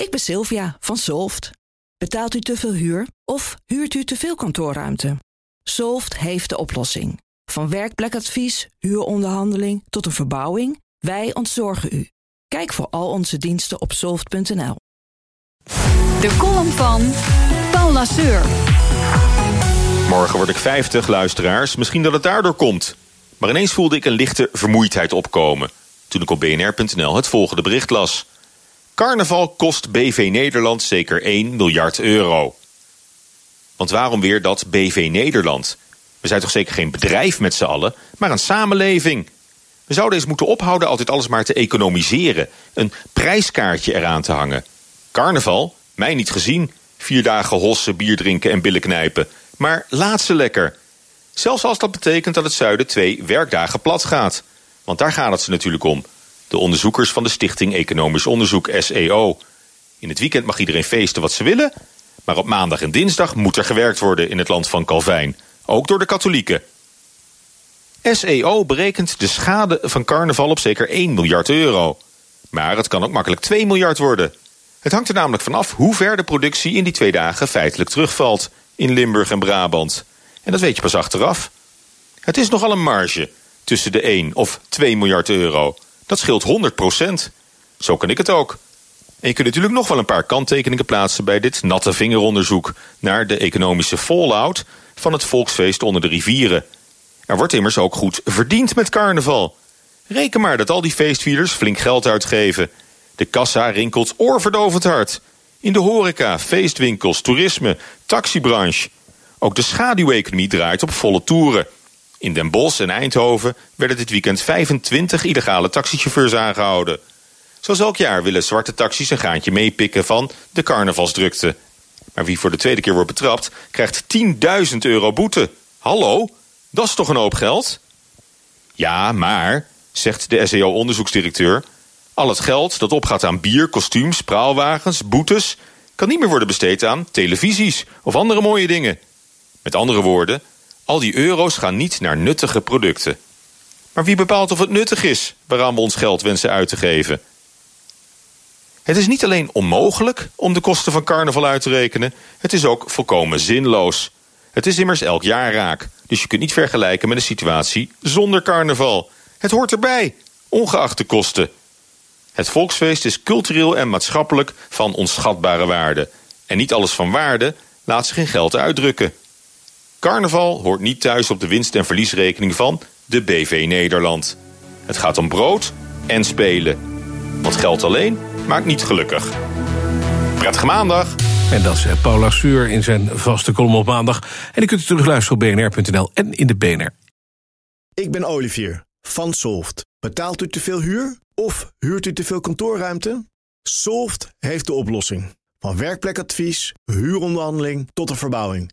Ik ben Sylvia van Solft. Betaalt u te veel huur of huurt u te veel kantoorruimte? Solft heeft de oplossing. Van werkplekadvies, huuronderhandeling tot een verbouwing, wij ontzorgen u. Kijk voor al onze diensten op soft.nl. De column van Paul Lasseur. Morgen word ik 50, luisteraars. Misschien dat het daardoor komt. Maar ineens voelde ik een lichte vermoeidheid opkomen... toen ik op bnr.nl het volgende bericht las. Carnaval kost BV Nederland zeker 1 miljard euro. Want waarom weer dat BV Nederland? We zijn toch zeker geen bedrijf met z'n allen, maar een samenleving. We zouden eens moeten ophouden altijd alles maar te economiseren. Een prijskaartje eraan te hangen. Carnaval? Mij niet gezien. Vier dagen hossen, bier drinken en billen knijpen. Maar laat ze lekker. Zelfs als dat betekent dat het zuiden twee werkdagen plat gaat. Want daar gaat het ze natuurlijk om. De onderzoekers van de Stichting Economisch Onderzoek, SEO. In het weekend mag iedereen feesten wat ze willen... maar op maandag en dinsdag moet er gewerkt worden in het land van Calvijn. Ook door de katholieken. SEO berekent de schade van carnaval op zeker 1 miljard euro. Maar het kan ook makkelijk 2 miljard worden. Het hangt er namelijk vanaf hoe ver de productie in die twee dagen feitelijk terugvalt... in Limburg en Brabant. En dat weet je pas achteraf. Het is nogal een marge tussen de 1 of 2 miljard euro... Dat scheelt 100 procent. Zo kan ik het ook. En je kunt natuurlijk nog wel een paar kanttekeningen plaatsen... bij dit natte vingeronderzoek naar de economische fallout... van het volksfeest onder de rivieren. Er wordt immers ook goed verdiend met carnaval. Reken maar dat al die feestvierders flink geld uitgeven. De kassa rinkelt oorverdovend hard. In de horeca, feestwinkels, toerisme, taxibranche. Ook de schaduweconomie draait op volle toeren... In Den Bosch en Eindhoven werden dit weekend 25 illegale taxichauffeurs aangehouden. Zoals elk jaar willen zwarte taxis een gaantje meepikken van de carnavalsdrukte. Maar wie voor de tweede keer wordt betrapt, krijgt 10.000 euro boete. Hallo, dat is toch een hoop geld? Ja, maar, zegt de SEO-onderzoeksdirecteur... al het geld dat opgaat aan bier, kostuums, praalwagens, boetes... kan niet meer worden besteed aan televisies of andere mooie dingen. Met andere woorden, al die euro's gaan niet naar nuttige producten. Maar wie bepaalt of het nuttig is waaraan we ons geld wensen uit te geven? Het is niet alleen onmogelijk om de kosten van carnaval uit te rekenen... het is ook volkomen zinloos. Het is immers elk jaar raak, dus je kunt niet vergelijken met een situatie zonder carnaval. Het hoort erbij, ongeacht de kosten. Het volksfeest is cultureel en maatschappelijk van onschatbare waarde. En niet alles van waarde laat zich in geld uitdrukken. Carnaval hoort niet thuis op de winst- en verliesrekening van de BV Nederland. Het gaat om brood en spelen. Want geld alleen maakt niet gelukkig. Prettige maandag! En dat is Paula Suur in zijn vaste column op maandag. En die kunt u terug luisteren op bnr.nl en in de BNR. Ik ben Olivier van Solft. Betaalt u te veel huur of huurt u te veel kantoorruimte? Solft heeft de oplossing. Van werkplekadvies, huuronderhandeling tot een verbouwing.